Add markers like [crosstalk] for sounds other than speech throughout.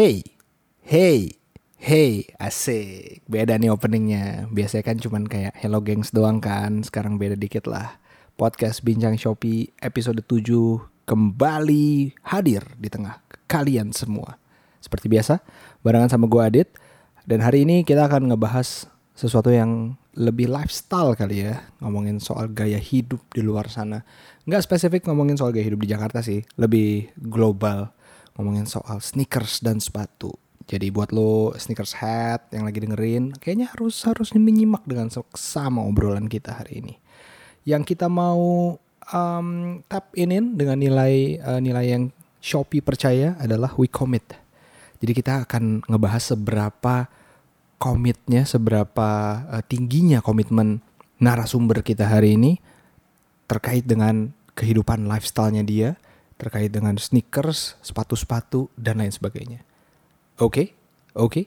Hey, hey, hey, asik. Beda nih openingnya. Biasanya kan cuman kayak hello gengs doang kan. Sekarang beda dikit lah. Podcast Bincang Shopee episode 7 kembali hadir di tengah kalian semua. Seperti biasa, barengan sama gue Adit. Dan hari ini kita akan ngebahas sesuatu yang lebih lifestyle kali ya. Ngomongin soal gaya hidup di luar sana. Nggak spesifik ngomongin soal gaya hidup di Jakarta sih. Lebih global. Ngomongin soal sneakers dan sepatu. Jadi buat lo sneakers hat yang lagi dengerin, kayaknya harus harus menyimak dengan sama obrolan kita hari ini. Yang kita mau um, tap inin dengan nilai uh, nilai yang Shopee percaya adalah we commit. Jadi kita akan ngebahas seberapa komitnya, seberapa uh, tingginya komitmen narasumber kita hari ini terkait dengan kehidupan lifestyle-nya dia, terkait dengan sneakers, sepatu-sepatu dan lain sebagainya. Oke, okay? oke. Okay.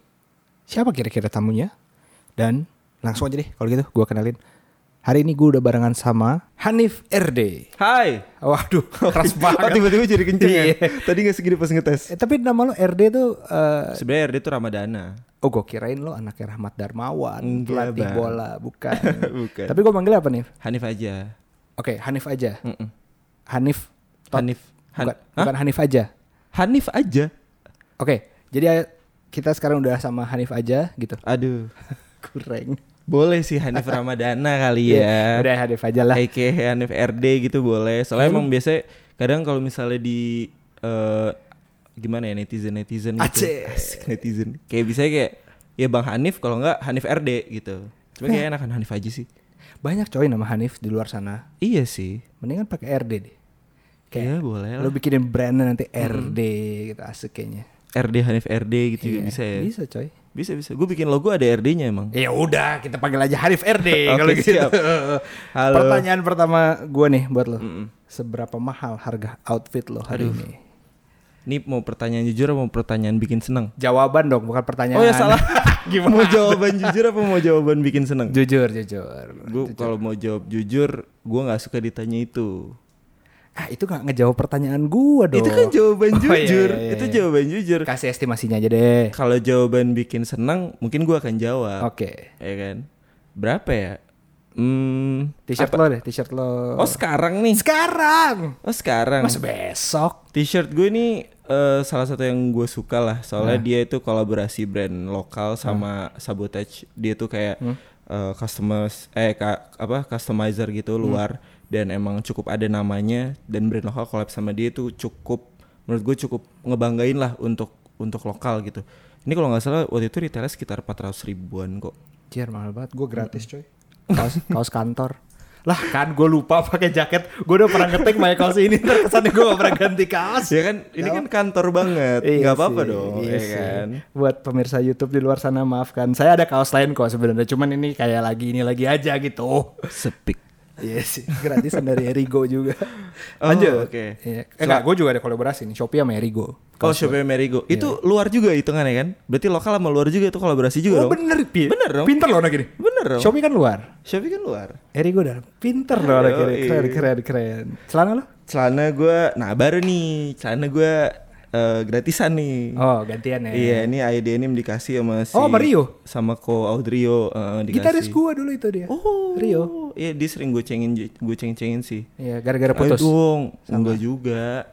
Siapa kira-kira tamunya? Dan langsung aja deh kalau gitu gue kenalin. Hari ini gue udah barengan sama Hanif RD. Hai. Waduh, keras [laughs] banget. Oh, tiba-tiba jadi kenceng ya. Iya. Tadi gak segini pas ngetes. Eh, tapi nama lo RD tuh uh, Sebenarnya RD itu Ramadana. Oh gue kirain lo anaknya Rahmat Darmawan Enggak, Pelatih Bang. bola Bukan [laughs] Bukan. Tapi gue manggil apa nih? Hanif aja. Oke Hanif aja Mm-mm. Hanif Tot. Hanif. Han- Bukan, Hah? bukan Hanif aja Hanif aja. Oke Jadi eh, kita sekarang udah sama Hanif aja gitu Aduh. [laughs] Kurang Boleh sih Hanif Ramadana kali Iya, ya. Udah Hanif aja lah Kayak Hanif RD gitu boleh. Soalnya Emang- emang biasa kadang kalau misalnya di eh, gimana ya netizen netizen gitu. Aceh. Asik netizen. Kayak bisa kayak ya Bang Hanif kalau nggak Hanif RD gitu. Cuma kayak enakan Hanif aja sih. Banyak coy nama Hanif di luar sana Iya sih. Mendingan pakai RD deh Kayak boleh lah. Lo bikinin brandnya nanti RD gitu Asik kayaknya RD Hanif RD gitu juga Iya, bisa ya. Bisa coy Bisa bisa. Gue bikin logo ada RD-nya emang. Ya udah kita panggil aja Hanif RD [laughs] Oke, kalau gitu. siap. Halo. Pertanyaan pertama gue nih buat lo. Mm-mm. Seberapa mahal harga outfit lo hari Aduh. ini? Ini mau pertanyaan jujur atau mau pertanyaan bikin seneng? Jawaban dong, bukan pertanyaan. Oh ya salah. [laughs] Gimana? mau jawaban jujur apa mau jawaban bikin seneng? Jujur, jujur. Gue kalau mau jawab jujur, gue nggak suka ditanya itu. Ah, itu gak ngejawab pertanyaan gua dong. Itu kan jawaban Oh, iya, jujur. iya, iya, Itu iya. jawaban jujur. Kasih estimasinya aja deh. Kalau jawaban bikin seneng, mungkin gue akan jawab. Oke. Ya kan? Berapa ya? Hmm, T-shirt lo deh, t-shirt lo. Oh sekarang nih. sekarang. Oh sekarang. Mas besok. T-shirt gue ini eh, salah satu yang gue suka lah soalnya Nah. dia itu kolaborasi brand lokal sama Sabotage. Dia tuh kayak Hmm. eh, customers eh ka- apa customizer gitu Hmm. luar dan emang cukup ada namanya dan brand lokal collab sama dia itu cukup menurut gue cukup ngebanggain lah untuk untuk lokal gitu. Ini kalau nggak salah waktu itu retailnya sekitar 400 ribuan kok. Cier mahal banget, gue gratis coy. Kaos, [laughs] kaos kantor. Lah kan gue lupa pakai jaket. Gue udah pernah ngetek pakai kaos ini. Ntar kesannya gue gak pernah ganti kaos. Ya kan ini kan kantor banget. Iya nggak apa-apa dong, iya ya kan. Buat pemirsa YouTube di luar sana maafkan. Saya ada kaos lain kok sebenarnya. Cuman ini kayak lagi ini lagi aja gitu. Sepik. Iya sih, gratisan dari Erigo juga. Oh, Lanjut. oke. Iya. Eh, enggak, gue juga ada kolaborasi nih, Shopee sama Erigo. Oh Shopee Merigo Itu luar juga hitungannya kan Berarti lokal sama luar juga itu kolaborasi juga Oh dong bener, Pi. Bener dong. Pinter loh anak ini. Bener dong Shopee kan luar. Shopee kan luar Erigo udah pinter loh anak ini. Keren, keren, keren. Celana lo? Celana gue Nah baru nih Celana gue eh, gratisan nih Oh, gantian ya. Iya ini ID Denim dikasih sama si Oh, sama Rio? Sama ko Audrio eh, dikasih Gitaris gua dulu itu dia. Oh Rio. Iya dia sering gue cengin Gue ceng-cengin sih Iya, gara-gara Ayo putus. dong Enggak juga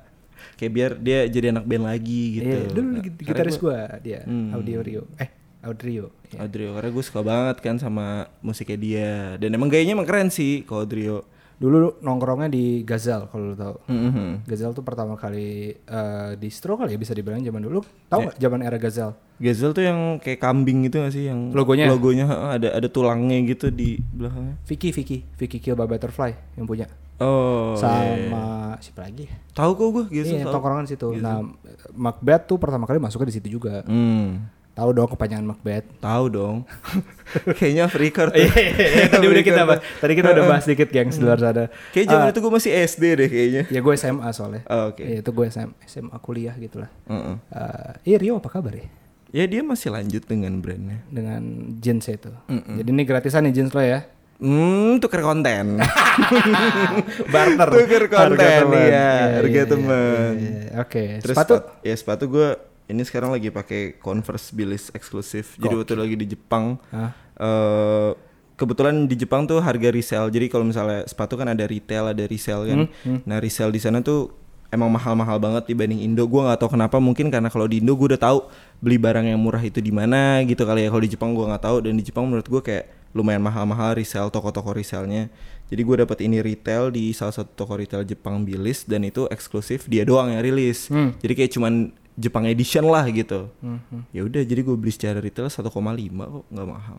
Kayak biar dia jadi anak band lagi gitu Iya, dulu Nah, gitaris gua- gua dia, Hmm. Audio Rio. Eh, Audrio. Iya. Audrio karena gue suka banget kan sama musiknya dia dan emang gayanya emang keren sih kalau Audrio. Dulu nongkrongnya di Gazal kalau lo tahu. Mhm. Gazal tuh pertama kali eh, distro kali ya bisa dibilang zaman dulu. Tahu nggak zaman era Gazal? Gazel tuh yang kayak kambing gitu gak sih yang Logonya? Logonya ada ada tulangnya gitu di belakangnya. Vicky, Vicky, Vicky Kill by Butterfly yang punya. Oh. Sama iya. siapa lagi? Tahu kok gue Gazel Iya, tahu. tongkrongan situ. Nah, Macbeth tuh pertama kali masuknya di situ juga. Hmm. Tahu dong kepanjangan Macbeth. Tahu dong. [laughs] Kayaknya off record tuh. Iya, tadi udah kita bahas, tadi kita udah bahas dikit gengs di luar sana. Kayak zaman itu gue masih SD deh kayaknya. Ya gue SMA soalnya. Oh, oke. Iya, itu gue SMA, SMA kuliah gitu lah. Eh, iya Rio apa kabar ya? Ya dia masih lanjut dengan brandnya. Dengan jeans itu. Jadi ini gratisan nih jeans lo ya. Hmm, tuker konten. [laughs] Barter. Tuker konten, Harga teman. iya, harga iya, teman. iya, iya. Oke. Terus Sepatu sepatu ya sepatu gue ini sekarang lagi pakai Converse Billis eksklusif. Jadi waktu lagi di Jepang Hah? eh kebetulan di Jepang tuh harga resell. Jadi kalau misalnya sepatu kan ada retail, ada resell kan. Nah, resell di sana tuh emang mahal-mahal banget dibanding Indo. Gua nggak tahu kenapa, mungkin karena kalau di Indo gue udah tahu beli barang yang murah itu di mana gitu kali ya. Kalau di Jepang gua nggak tahu dan di Jepang menurut gue kayak lumayan mahal-mahal resell toko-toko resellnya. Jadi gue dapat ini retail di salah satu toko retail Jepang Billis dan itu eksklusif dia doang yang rilis. Jadi kayak cuman Jepang edition lah gitu. Ya udah jadi gue beli secara retail 1,5 kok nggak mahal.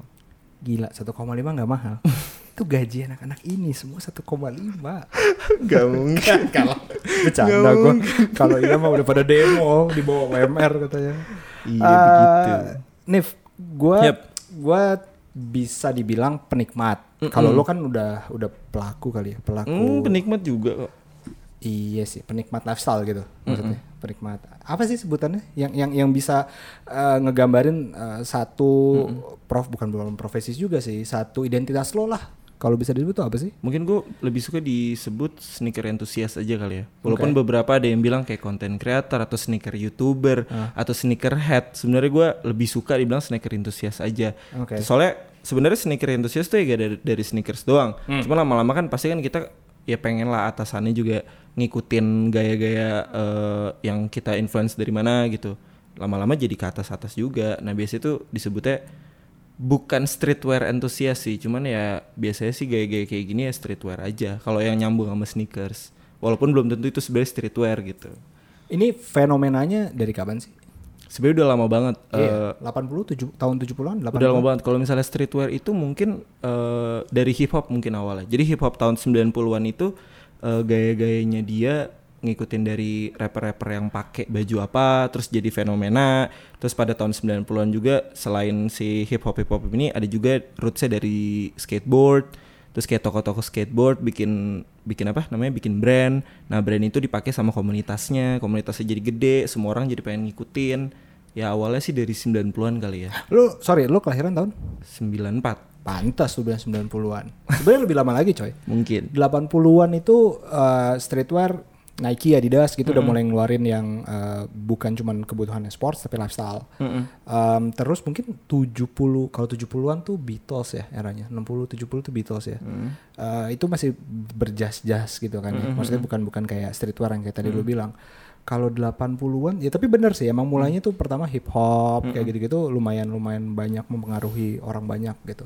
Gila 1,5 nggak mahal. [laughs] Itu gaji anak-anak ini semua 1,5. Gak mungkin. [laughs] Kalau bercanda gue. Kalau iya mah udah pada demo di bawah UMR katanya. Iya, Eh, begitu. Nif, gue Yep. gua bisa dibilang penikmat. Kalau lo kan udah udah pelaku kali ya, pelaku. Hmm, penikmat juga kok. Iya sih, penikmat lifestyle gitu maksudnya. Penikmat. Apa sih sebutannya? Yang yang yang bisa eh, ngegambarin eh, satu prof bukan belum profesi juga sih, satu identitas lo lah. Kalau bisa disebut tuh apa sih? Mungkin gue lebih suka disebut sneaker enthusiast aja kali ya. Walaupun beberapa ada yang bilang kayak content creator atau sneaker youtuber atau sneaker head. Sebenarnya gue lebih suka dibilang sneaker enthusiast aja. Oke. Soalnya sebenarnya sneaker enthusiast tuh ya gak dari, dari sneakers doang. Cuma lama-lama kan pasti kan kita ya pengen lah atasannya juga ngikutin gaya-gaya eh, yang kita influence dari mana gitu. Lama-lama jadi ke atas-atas juga. Nah biasanya tuh disebutnya bukan streetwear enthusiast sih, cuman ya biasanya sih gaya-gaya kayak gini ya streetwear aja. Kalau yang nyambung sama sneakers, walaupun belum tentu itu sebenarnya streetwear gitu. Ini fenomenanya dari kapan sih? Sebenarnya udah lama banget. Iya, eh, 80 7 tahun 70-an, 80 udah lama banget. Kalau misalnya streetwear itu mungkin eh, dari hip hop mungkin awalnya. Jadi hip hop tahun 90-an itu eh, gaya-gayanya dia ngikutin dari rapper-rapper yang pakai baju apa terus jadi fenomena. Terus pada tahun 90-an juga selain si hip hop hip hop ini ada juga rootsnya dari skateboard. Terus kayak toko-toko skateboard bikin bikin apa namanya bikin brand. Nah brand itu dipakai sama komunitasnya. Komunitasnya jadi gede semua orang jadi pengen ngikutin. Ya awalnya sih dari 90-an kali ya. Lu sorry, lu kelahiran tahun? 94 Pantas tuh bilang 90-an. Sebenarnya lebih lama lagi, coy. mungkin 80-an itu eh, streetwear Nike, Adidas gitu udah mulai ngeluarin yang eh, bukan cuman kebutuhan sports tapi lifestyle. Em, terus mungkin 70 kalau 70-an tuh Beatles ya eranya. 60 70 tuh Beatles ya. Eh, itu masih berjas-jas gitu kan ya. Maksudnya bukan bukan kayak streetwear yang kayak tadi lu bilang. Kalau 80-an ya tapi benar sih emang mulainya tuh pertama hip hop kayak gitu-gitu lumayan lumayan banyak mempengaruhi orang banyak gitu.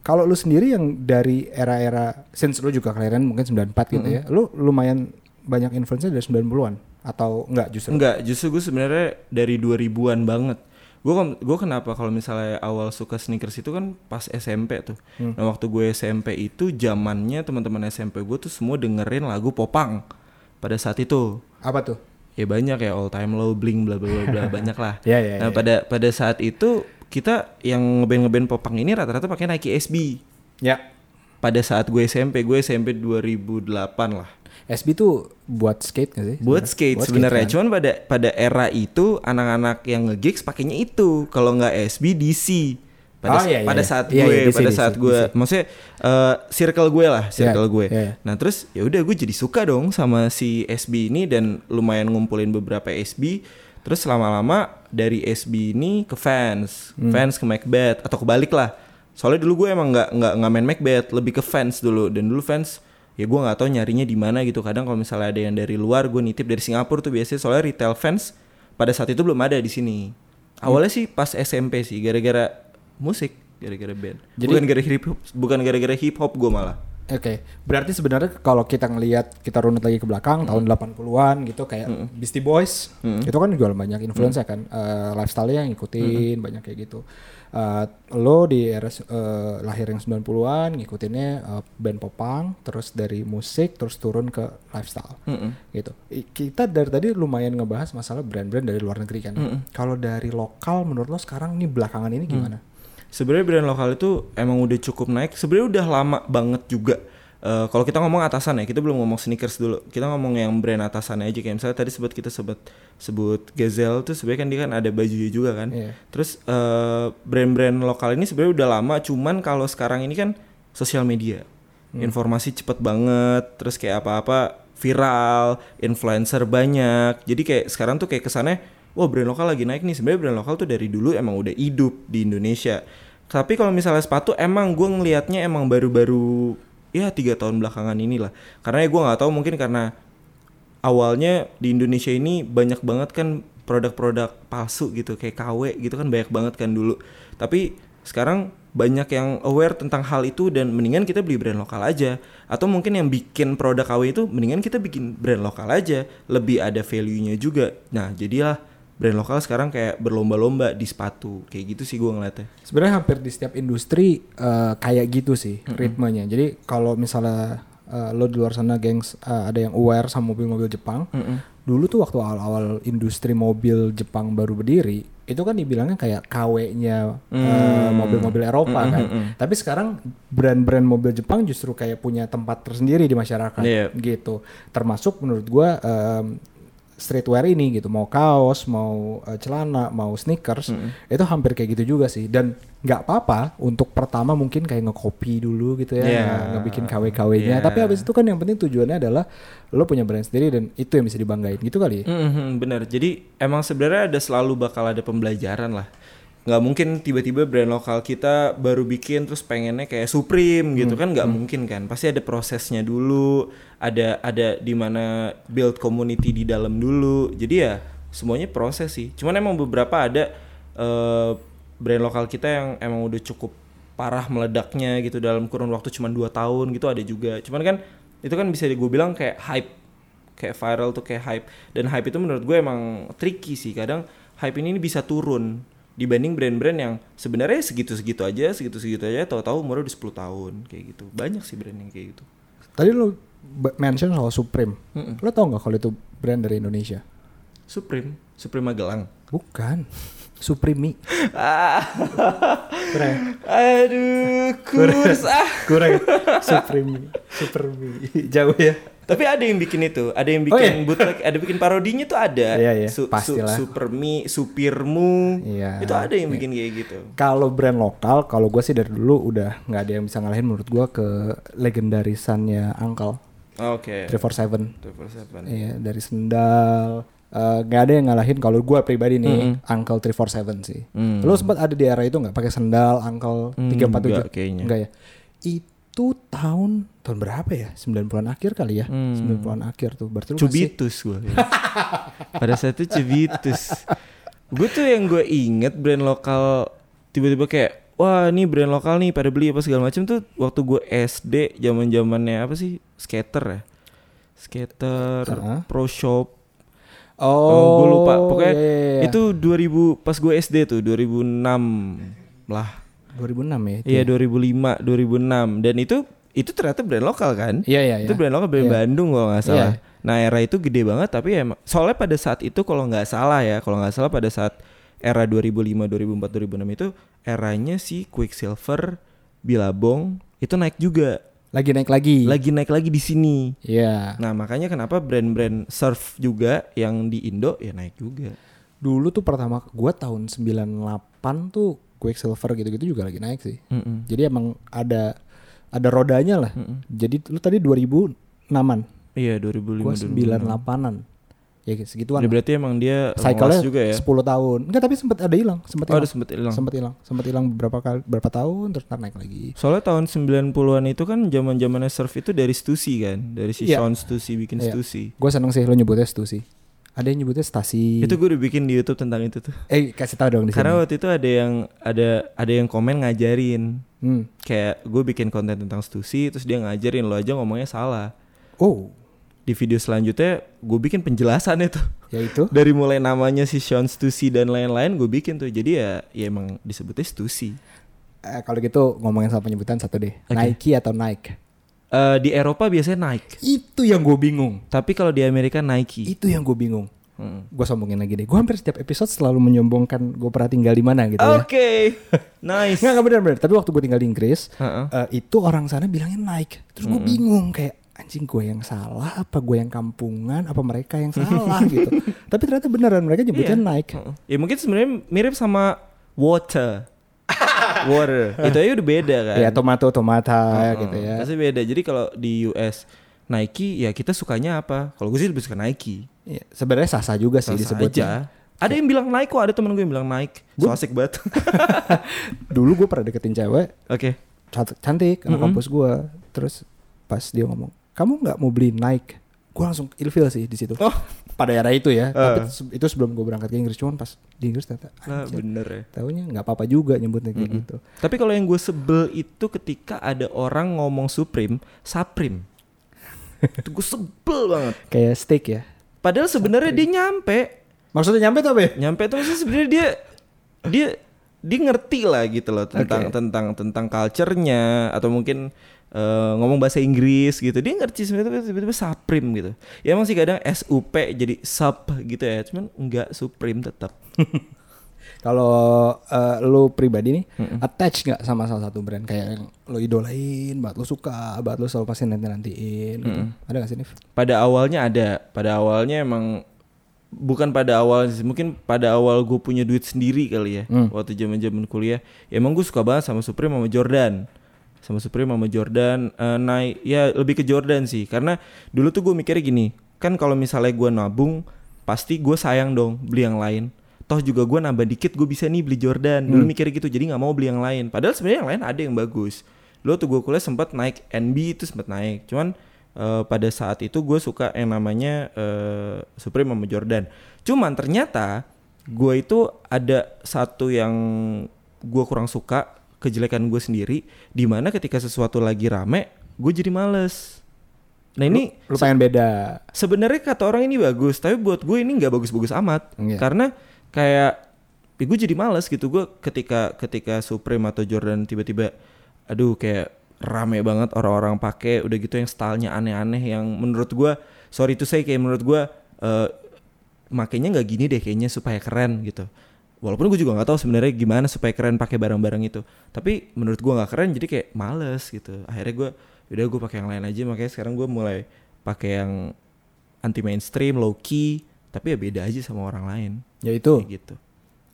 Kalau lu sendiri yang dari era-era since lu juga kelahiran mungkin 94 gitu ya. Lu lumayan banyak influence dari 90-an atau enggak justru? Enggak, justru gue sebenarnya dari 2000-an banget. Gue gue kenapa kalau misalnya awal suka sneakers itu kan pas SMP tuh. Nah waktu gue SMP itu zamannya teman-teman SMP gue tuh semua dengerin lagu popang pada saat itu. Apa tuh? Ya banyak ya all time low, bling bla bla bla [laughs] banyak lah. Ya, ya, nah ya. pada pada saat itu kita yang ngeband ngeband popang ini rata-rata pakai Nike SB. Ya. Pada saat gue SMP, gue SMP 2008 lah. SB tuh buat skate gak sih? buat skate sebenarnya kan? cuman pada pada era itu anak-anak yang nge-gigs pakainya itu kalau nggak SB DC Oh, pada iya, iya, pada iya. saat Iya, gue iya, DC, pada saat gue maksudnya eh, circle gue lah circle Iya, gue. iya. nah terus ya udah gue jadi suka dong sama si SB ini dan lumayan ngumpulin beberapa SB terus lama-lama dari SB ini ke fans Hmm. fans ke Macbeth atau kebalik lah. Soalnya dulu gue emang nggak nggak nggak main Macbeth lebih ke fans dulu. Dan dulu fans ya gue nggak tahu nyarinya di mana gitu. Kadang kalau misalnya ada yang dari luar gue nitip dari Singapura tuh biasanya. Soalnya retail fans pada saat itu belum ada di sini. Awalnya sih pas SMP sih gara-gara musik gara-gara band. Jadi- bukan gara hip hop bukan gara-gara hip hop gue malah. Oke, berarti sebenarnya kalau kita ngelihat kita runut lagi ke belakang tahun 80-an gitu kayak Beastie Boys itu kan jual banyak influence ya kan Eh, lifestyle-nya yang ngikutin banyak kayak gitu. Eh, lo di era eh, lahir yang 90-an ngikutinnya eh, band popang terus dari musik terus turun ke lifestyle. Gitu. I- Kita dari tadi lumayan ngebahas masalah brand-brand dari luar negeri kan. Kalau dari lokal menurut lo sekarang nih belakangan ini gimana? Sebenarnya brand lokal itu emang udah cukup naik. Sebenarnya udah lama banget juga. Eh, kalau kita ngomong atasan ya, kita belum ngomong sneakers dulu. Kita ngomong yang brand atasannya aja kayak misalnya tadi sebut kita sebut sebut Gazelle tuh sebenarnya kan dia kan ada bajunya juga kan. Iya. Terus eh, brand-brand lokal ini sebenarnya udah lama, cuman kalau sekarang ini kan sosial media. Informasi cepet banget, terus kayak apa-apa viral, influencer banyak. Jadi kayak sekarang tuh kayak kesannya wah brand lokal lagi naik nih. Sebenarnya brand lokal tuh dari dulu emang udah hidup di Indonesia. Tapi kalau misalnya sepatu emang gue ngelihatnya emang baru-baru ya tiga tahun belakangan inilah. Karena ya gue nggak tahu mungkin karena awalnya di Indonesia ini banyak banget kan produk-produk palsu gitu kayak KW gitu kan banyak banget kan dulu. Tapi sekarang banyak yang aware tentang hal itu dan mendingan kita beli brand lokal aja atau mungkin yang bikin produk KW itu mendingan kita bikin brand lokal aja lebih ada value-nya juga. Nah, jadilah brand lokal sekarang kayak berlomba-lomba di sepatu kayak gitu sih gue ngeliatnya. Sebenarnya hampir di setiap industri uh, kayak gitu sih ritmenya. Jadi kalau misalnya uh, lo di luar sana gengs uh, ada yang aware sama mobil-mobil Jepang. Dulu tuh waktu awal-awal industri mobil Jepang baru berdiri, itu kan dibilangnya kayak KW-nya uh, mobil-mobil Eropa kan. Tapi sekarang brand-brand mobil Jepang justru kayak punya tempat tersendiri di masyarakat Iya. gitu. Termasuk menurut gua um, streetwear ini gitu mau kaos mau uh, celana mau sneakers itu hampir kayak gitu juga sih dan nggak apa-apa untuk pertama mungkin kayak ngekopi dulu gitu ya Iya. ngebikin KW-KW-nya Iya. tapi habis itu kan yang penting tujuannya adalah lo punya brand sendiri dan itu yang bisa dibanggain gitu kali ya Mhm, bener. Jadi emang sebenarnya ada selalu bakal ada pembelajaran lah. Nggak mungkin tiba-tiba brand lokal kita baru bikin terus pengennya kayak Supreme gitu kan nggak mungkin kan. Pasti ada prosesnya dulu, ada ada di mana build community di dalam dulu. Jadi ya semuanya proses sih. Cuman emang beberapa ada eh, brand lokal kita yang emang udah cukup parah meledaknya gitu dalam kurun waktu cuma dua tahun gitu ada juga. Cuman kan itu kan bisa gue bilang kayak hype kayak viral tuh kayak hype dan hype itu menurut gue emang tricky sih kadang hype ini bisa turun dibanding brand-brand yang sebenarnya segitu-segitu aja segitu-segitu aja tahu-tahu umurnya udah 10 tahun kayak gitu. Banyak sih brand yang kayak gitu. Tadi lo mention soal Supreme. Lo tau nggak kalau itu brand dari Indonesia? Supreme. Supreme Magelang. Bukan Supreme. Ah. Kurang aduh kurs ah. Kurang Supreme. Supreme. Jauh ya. Tapi ada yang bikin itu. Ada yang Oh, bikin iya? bootleg ada bikin parodinya tuh ada. Iya, iya, Su- su- pastilah. Supermi Supirmu. Iya, itu ada yang bikin kayak gitu. Kalau brand lokal, kalau gue sih dari dulu udah nggak ada yang bisa ngalahin menurut gue ke legendarisannya Uncle. Oke. 347. 247. Iya, dari sendal. Eh, nggak ada yang ngalahin kalau gue pribadi nih Uncle 347 sih. Hmm. Lo sempat ada di era itu nggak pakai sendal Uncle Hmm, 347? nggak kayaknya. Nggak ya. Itu tahun tahun berapa ya? 90-an akhir kali ya. Hmm. 90-an akhir tuh. Berarti lu masih Cubitus gue. [laughs] Pada saat itu Cubitus. gue tuh yang gue inget brand lokal tiba-tiba kayak wah ini brand lokal nih pada beli apa segala macam tuh waktu gue SD zaman zamannya apa sih skater ya skater Heeh. pro shop Oh, gue lupa pokoknya iya, iya, iya. itu 2000 pas gue SD tuh 2006 lah 2006 ya. itu iya ya? 2005 2006 dan itu itu ternyata brand lokal kan Iya, iya, itu iya. brand lokal brand Iya. Bandung kalau nggak salah. Iya. Nah era itu gede banget tapi emang soalnya pada saat itu kalau nggak salah ya kalau nggak salah pada saat era 2005 2004 2006 itu eranya si Quicksilver Bilabong itu naik juga Lagi naik lagi. lagi naik lagi di sini. Iya. Nah makanya kenapa brand-brand surf juga yang di Indo ya naik juga. Dulu tuh pertama gua tahun 98 tuh Quicksilver gitu-gitu juga lagi naik sih. Mm-mm. Jadi emang ada ada rodanya lah. Jadi lu tadi 2006-an. Iya 2005 Gua 2006. 98-an. Ya segituan. Ya, lah. berarti emang dia mengelas juga ya. 10 tahun. Enggak, tapi sempat ada hilang, sempat Oh, hilang. ada sempet hilang. Sempat hilang. Sempat hilang beberapa kali berapa tahun terus naik lagi. Soalnya tahun 90-an itu kan zaman-zamannya surf itu dari Stussy kan, dari si Iya. Sean Stussy bikin Iya. Stussy. Gue seneng sih lo nyebutnya Stussy. Ada yang nyebutnya stasi. Itu gue udah bikin di YouTube tentang itu tuh. Eh kasih tahu dong di Karena sini. waktu itu ada yang ada ada yang komen ngajarin Hmm. kayak gue bikin konten tentang Stussy terus dia ngajarin lo aja ngomongnya salah. Oh, Di video selanjutnya gue bikin penjelasannya tuh. yaitu [laughs] Dari mulai namanya si Sean Stussy dan lain-lain gue bikin tuh. Jadi ya ya emang disebutnya Stussy. eh, kalau gitu ngomongin soal penyebutan satu deh. Oke. Nike atau Nike? Eh, di Eropa biasanya Nike, Itu yang gue bingung. tapi kalau di Amerika Nike. Itu yang gue bingung. Hmm. Gue sombongin lagi deh. Gue hampir setiap episode selalu menyombongkan gue pernah tinggal di mana gitu ya. Oke, [laughs] nice. Nggak, nggak benar-benar. Tapi waktu gue tinggal di Inggris, Heeh. eh, itu orang sana bilangnya Nike. Terus gue bingung kayak anjing gue yang salah, apa gue yang kampungan, apa mereka yang salah gitu. [laughs] Tapi ternyata beneran mereka nyebutnya Iya. Nike. Heeh. Ya mungkin sebenarnya mirip sama water. [laughs] water. Itu aja udah beda kan. Ya tomato tomata Heeh. gitu ya. Pasti beda. Jadi kalau di US Nike ya kita sukanya apa? Kalau gue sih lebih suka Nike. Ya, sebenarnya sah-sah juga sih disebutnya. aja. Ada yang bilang naik kok, ada temen gue yang bilang naik. So asik banget. [laughs] Dulu gue pernah deketin cewek Oke. cantik, cantik anak Mm-mm. kampus gue. Terus pas dia ngomong, kamu nggak mau beli Nike? Gue langsung ilfil sih di situ. Oh. Pada era itu ya. Eh. Tapi itu sebelum gue berangkat ke Inggris. Cuman pas di Inggris ternyata Nah, anjir, bener ya. Taunya nggak apa-apa juga nyebutnya kayak Mm-mm. gitu. Tapi kalau yang gue sebel itu ketika ada orang ngomong Supreme, Saprim. itu gue sebel banget. [laughs] Kayak steak ya. Padahal sebenarnya dia nyampe, Maksudnya nyampe tuh apa ya? nyampe tuh maksudnya sebenarnya dia dia dia ngerti lah gitu loh tentang Oke. tentang tentang culture-nya atau mungkin eh, ngomong bahasa Inggris gitu. Dia ngerti sebenarnya tiba-tiba Saprim gitu. Ya emang sih kadang SUP jadi sub gitu ya, cuman enggak Supreme tetap. [laughs] Kalau eh, lu pribadi nih Mm-mm. attach nggak sama salah satu brand kayak yang lu idolain, banget lu suka, banget lu selalu pasti nanti nantiin gitu. Mm-mm. Ada gak sih Nif? pada awalnya ada pada awalnya emang bukan pada awal sih mungkin pada awal gue punya duit sendiri kali ya Hmm. waktu zaman zaman kuliah. Ya emang gue suka banget sama Supreme sama Jordan. Sama Supreme sama Jordan eh, naik ya lebih ke Jordan sih. Karena dulu tuh gue mikirnya gini kan kalau misalnya gue nabung pasti gue sayang dong beli yang lain. Toh juga gue nambah dikit gue bisa nih beli Jordan. Dulu Hmm. mikirnya gitu jadi nggak mau beli yang lain. Padahal sebenarnya yang lain ada yang bagus. Lo tuh gue kuliah sempat naik NB itu sempat naik. Cuman eh, pada saat itu gue suka yang namanya eh, Supreme sama Jordan cuman ternyata gue itu ada satu yang gue kurang suka kejelekan gue sendiri di mana ketika sesuatu lagi rame gue jadi males nah ini Lu pengen beda. sebenarnya kata orang ini bagus tapi buat gue ini nggak bagus-bagus amat Iya. karena kayak ya gue jadi males gitu gue ketika ketika Supreme atau Jordan tiba-tiba aduh kayak rame banget orang-orang pakai udah gitu yang stylenya aneh-aneh yang menurut gue sorry to say kayak menurut gue eh makainya nggak gini deh kayaknya supaya keren gitu. Walaupun gue juga nggak tahu sebenarnya gimana supaya keren pakai barang-barang itu. Tapi menurut gue nggak keren jadi kayak males gitu. Akhirnya gue udah gue pakai yang lain aja makanya sekarang gue mulai pakai yang anti mainstream low key tapi ya beda aja sama orang lain. Yaitu kayak gitu.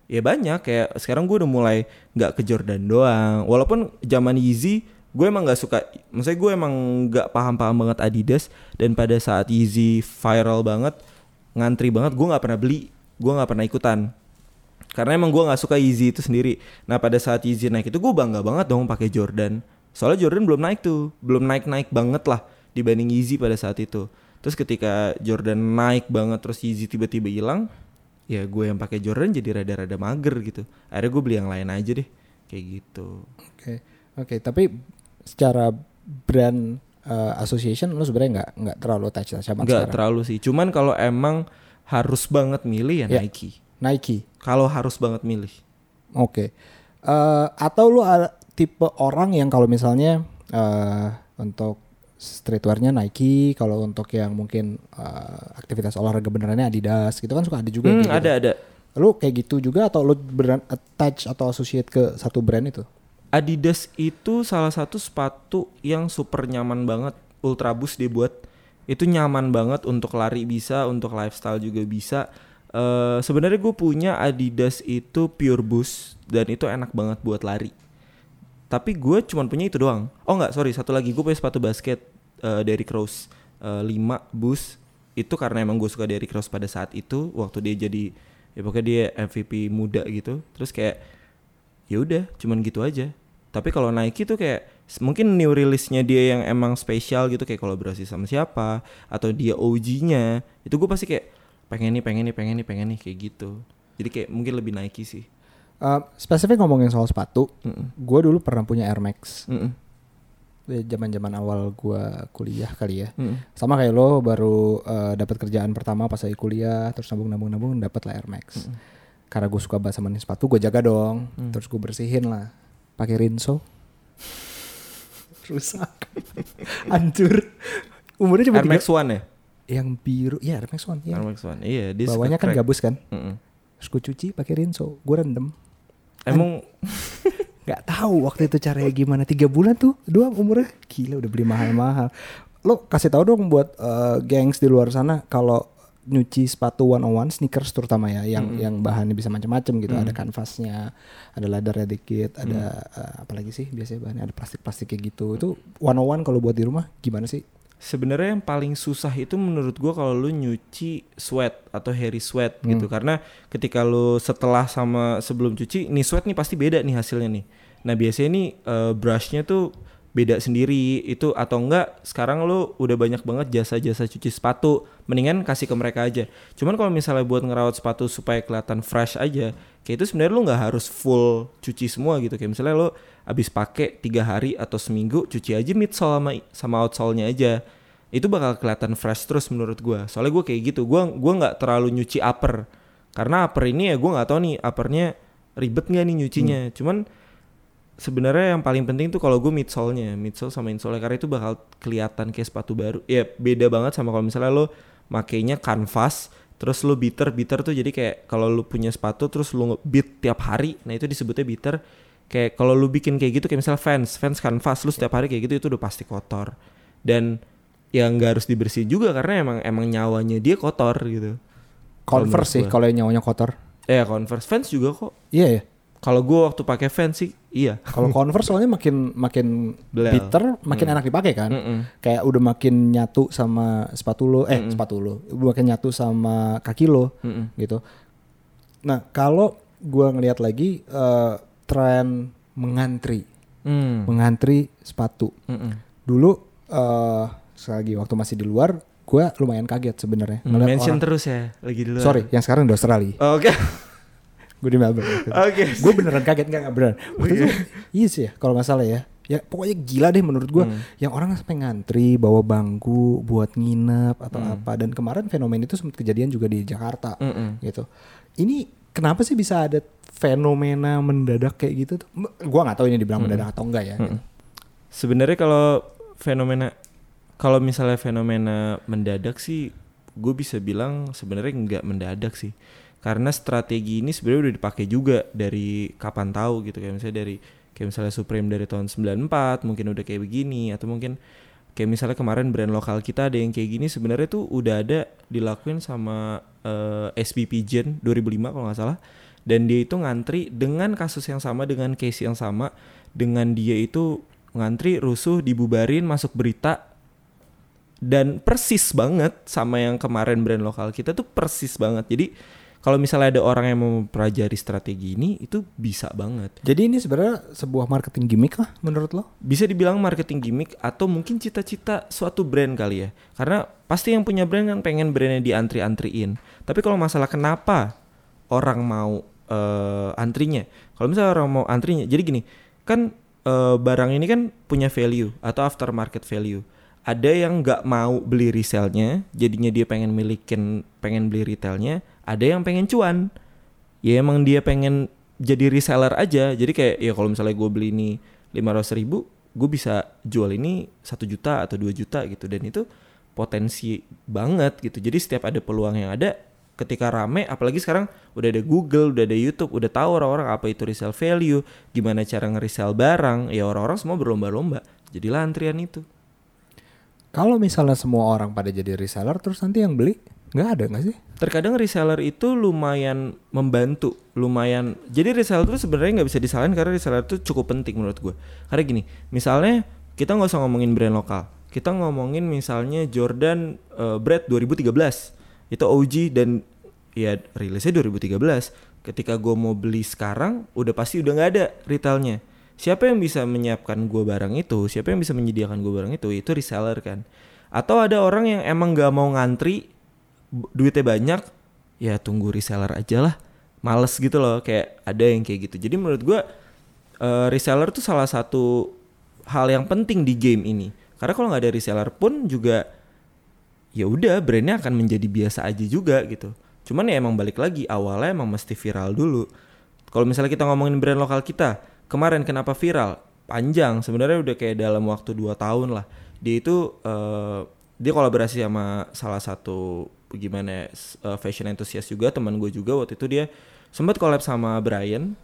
Ya banyak kayak sekarang gue udah mulai nggak ke Jordan doang. Walaupun zaman Yeezy gue emang nggak suka maksudnya gue emang nggak paham-paham banget Adidas dan pada saat Yeezy viral banget ngantri banget gue nggak pernah beli gue nggak pernah ikutan. Karena emang gue nggak suka Yeezy itu sendiri. Nah pada saat Yeezy naik itu gue bangga banget dong pakai Jordan. Soalnya Jordan belum naik tuh belum naik naik banget lah dibanding Yeezy pada saat itu. Terus ketika Jordan naik banget terus Yeezy tiba-tiba hilang ya gue yang pakai Jordan jadi rada-rada mager gitu. Akhirnya gue beli yang lain aja deh kayak gitu. Oke, oke. Tapi secara brand uh, association lu sebenarnya nggak nggak terlalu touch sama nggak terlalu sih cuman kalau emang harus banget milih ya Ya. Nike Nike. kalau harus banget milih Oke. Eh, atau lu tipe orang yang kalau misalnya eh untuk streetwearnya Nike, kalau untuk yang mungkin eh, aktivitas olahraga benerannya Adidas, gitu kan suka ada juga. Hmm, gitu. ada ada Lu kayak gitu juga atau lu beneran attach atau associate ke satu brand itu? Adidas itu salah satu sepatu yang super nyaman banget. Ultra Boost dia buat. Itu nyaman banget untuk lari bisa untuk lifestyle juga bisa. Eh sebenarnya gue punya Adidas itu Pure Boost dan itu enak banget buat lari. Tapi gue cuman punya itu doang. Oh nggak sorry satu lagi. Gue punya sepatu basket eh, dari Rose eh, 5 Boost. Itu karena emang gue suka dari Rose pada saat itu waktu dia jadi ya pokoknya dia MVP muda gitu. Terus kayak ya udah cuman gitu aja tapi kalau Nike tuh kayak mungkin new release-nya dia yang emang spesial gitu kayak kolaborasi sama siapa atau dia OG-nya itu gue pasti kayak pengen nih pengen nih pengen nih pengen nih kayak gitu jadi kayak mungkin lebih Nike sih Eh, spesifik ngomongin soal sepatu, Mm-mm. gue dulu pernah punya Air Max. Mm-mm. Zaman-zaman awal gue kuliah kali ya. Mm-mm. Sama kayak lo baru eh, dapat kerjaan pertama pas lagi kuliah, terus nabung-nabung-nabung dapat lah Air Max. Karena gue suka banget sama nih sepatu, gue jaga dong. Mm. Terus gue bersihin lah, pakai rinso. Rusak, [laughs] hancur. Umurnya cuma Air tiga. Max One ya Yang biru, ya Air Max One. Ya. Air Max One iya dia Bawahnya kan crack. gabus kan. Mm-mm. Terus gue cuci pakai rinso, gue rendem. emang [laughs] Gak tahu waktu itu caranya gimana tiga bulan tuh doang umurnya gila udah beli mahal-mahal lo kasih tahu dong buat eh, gengs di luar sana kalau nyuci sepatu one on one sneakers terutama ya yang yang bahannya bisa macam-macam gitu. Ada kanvasnya ada leathernya dikit ada eh, apa lagi sih biasanya bahannya? Ada plastik-plastik kayak gitu. Itu one on one kalau buat di rumah gimana sih? Sebenarnya yang paling susah itu menurut gua kalau lu nyuci sweat atau hairy sweat Hmm. gitu. Karena ketika lu setelah sama sebelum cuci nih sweat nih pasti beda nih hasilnya nih. Nah biasanya nih eh, brushnya tuh beda sendiri. Itu atau enggak sekarang lu udah banyak banget jasa-jasa cuci sepatu. Mendingan kasih ke mereka aja. Cuman kalau misalnya buat ngerawat sepatu supaya kelihatan fresh aja, kayak itu sebenarnya lu nggak harus full cuci semua gitu. Kayak misalnya lu abis pakai tiga hari atau seminggu cuci aja midsole sama sama outsole-nya aja. Itu bakal kelihatan fresh terus menurut gua. Soalnya gua kayak gitu. Gua gua nggak terlalu nyuci upper. Karena upper ini ya gua nggak tahu nih uppernya ribet nggak nih nyucinya. Cuman sebenarnya yang paling penting tuh kalau gue midsole-nya midsole sama insole karena itu bakal kelihatan kayak sepatu baru ya beda banget sama kalau misalnya lo makainya canvas terus lo bitter bitter tuh jadi kayak kalau lo punya sepatu terus lo beat tiap hari nah itu disebutnya bitter kayak kalau lo bikin kayak gitu kayak misalnya fans fans canvas lo setiap hari kayak gitu itu udah pasti kotor dan yang nggak harus dibersihin juga karena emang emang nyawanya dia kotor gitu Converse sih menurut gua. kalau nyawanya kotor. eh converse fans juga kok Iya ya. Kalau gue waktu pakai fans sih iya Kalau Converse soalnya makin makin Belel. bitter, makin enak dipakai kan. Mm-mm. Kayak udah makin nyatu sama sepatu lo, eh sepatu lo, udah makin nyatu sama kaki lo, Mm-mm. gitu. Nah kalau gua ngelihat lagi eh, tren mengantri, Hmm. mengantri sepatu. Mm-mm. Dulu eh sekali lagi waktu masih di luar, gua lumayan kaget sebenarnya. Hmm, ngeliat mention orang- terus ya lagi dulu. Sorry, yang sekarang di Australia. Oke. [laughs] Gue di Melbourne. Oke. gue beneran kaget nggak nggak beneran. Waktu itu, iya sih ya kalau nggak salah ya. Ya pokoknya gila deh menurut gue. Hmm. Yang orang sampai ngantri bawa bangku buat nginep atau Hmm. apa. Dan kemarin fenomena itu sempat kejadian juga di Jakarta Mm-mm. gitu. Ini kenapa sih bisa ada fenomena mendadak kayak gitu tuh? Gue nggak tahu ini dibilang mendadak atau enggak ya. Mm-mm. Sebenarnya kalau fenomena kalau misalnya fenomena mendadak sih gue bisa bilang sebenarnya nggak mendadak sih. Karena strategi ini sebenarnya udah dipakai juga dari kapan tahu gitu. Kayak misalnya dari kayak misalnya Supreme dari tahun 94 mungkin udah kayak begini atau mungkin kayak misalnya kemarin brand lokal kita ada yang kayak gini sebenarnya tuh udah ada dilakuin sama eh, SBP Gen 2005 kalau nggak salah. Dan dia itu ngantri dengan kasus yang sama dengan case yang sama dengan dia itu ngantri rusuh dibubarin masuk berita dan persis banget sama yang kemarin brand lokal kita tuh persis banget. Jadi kalau misalnya ada orang yang mau mempelajari strategi ini itu bisa banget. Jadi ini sebenarnya sebuah marketing gimmick lah menurut lo? bisa dibilang marketing gimmick atau mungkin cita-cita suatu brand kali ya. Karena pasti yang punya brand kan pengen brandnya diantri-antriin. Tapi kalau masalah kenapa orang mau eh, antrinya? Kalau misalnya orang mau antrinya jadi gini kan eh, barang ini kan punya value atau aftermarket value ada yang nggak mau beli resellnya jadinya dia pengen milikin pengen beli retailnya. Ada yang pengen cuan. Ya emang dia pengen jadi reseller aja. Jadi kayak ya kalau misalnya gue beli ini lima ratus ribu gue bisa jual ini satu juta atau dua juta gitu. Dan itu potensi banget gitu. Jadi setiap ada peluang yang ada ketika rame apalagi sekarang udah ada Google udah ada YouTube udah tahu orang-orang apa itu resell value gimana cara nge-resell barang ya orang-orang semua berlomba-lomba. Jadilah antrian itu Kalau misalnya semua orang pada jadi reseller terus nanti yang beli nggak ada nggak sih? terkadang reseller itu lumayan membantu lumayan jadi reseller itu sebenarnya nggak bisa disalahin karena reseller itu cukup penting menurut gue karena gini misalnya kita nggak usah ngomongin brand lokal kita ngomongin misalnya Jordan eh, Bread 2013 itu OG dan ya rilisnya 2013 ketika gue mau beli sekarang udah pasti udah nggak ada retailnya siapa yang bisa menyiapkan gue barang itu? Siapa yang bisa menyediakan gue barang itu? Itu reseller kan? Atau ada orang yang emang nggak mau ngantri duitnya banyak ya tunggu reseller aja lah. Males gitu loh kayak ada yang kayak gitu. Jadi menurut gua eh, reseller tuh salah satu hal yang penting di game ini. Karena kalau nggak ada reseller pun juga ya udah brandnya akan menjadi biasa aja juga gitu. Cuman ya emang balik lagi awalnya emang mesti viral dulu. Kalau misalnya kita ngomongin brand lokal kita kemarin kenapa viral? Panjang sebenarnya udah kayak dalam waktu 2 tahun lah. Dia itu eh, dia kolaborasi sama salah satu gimana eh, fashion enthusiast juga teman gue juga waktu itu dia sempat collab sama Brian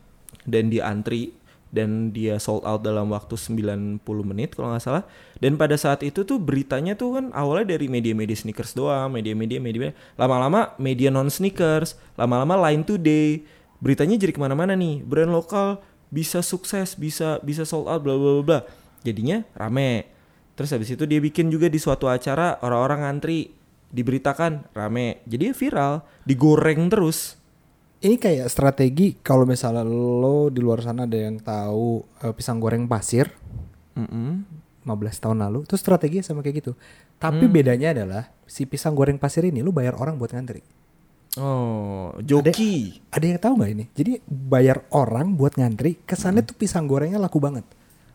dan dia antri dan dia sold out dalam waktu 90 menit kalau nggak salah. Dan pada saat itu tuh beritanya tuh kan awalnya dari media-media sneakers doang media-media media lama-lama media non sneakers lama-lama Line Today. Beritanya jadi ke mana-mana nih brand lokal bisa sukses bisa bisa sold out bla bla bla jadinya rame Terus habis itu dia bikin juga di suatu acara orang-orang ngantri diberitakan rame. Jadi ya viral, digoreng terus. Ini kayak strategi kalau misalnya lo di luar sana ada yang tahu eh, pisang goreng pasir Mm-mm. 15 tahun lalu, itu strateginya sama kayak gitu. Tapi bedanya adalah si pisang goreng pasir ini lo bayar orang buat ngantri. Oh, joki. Ada yang tahu nggak ini? Jadi bayar orang buat ngantri, kesannya tuh pisang gorengnya laku banget.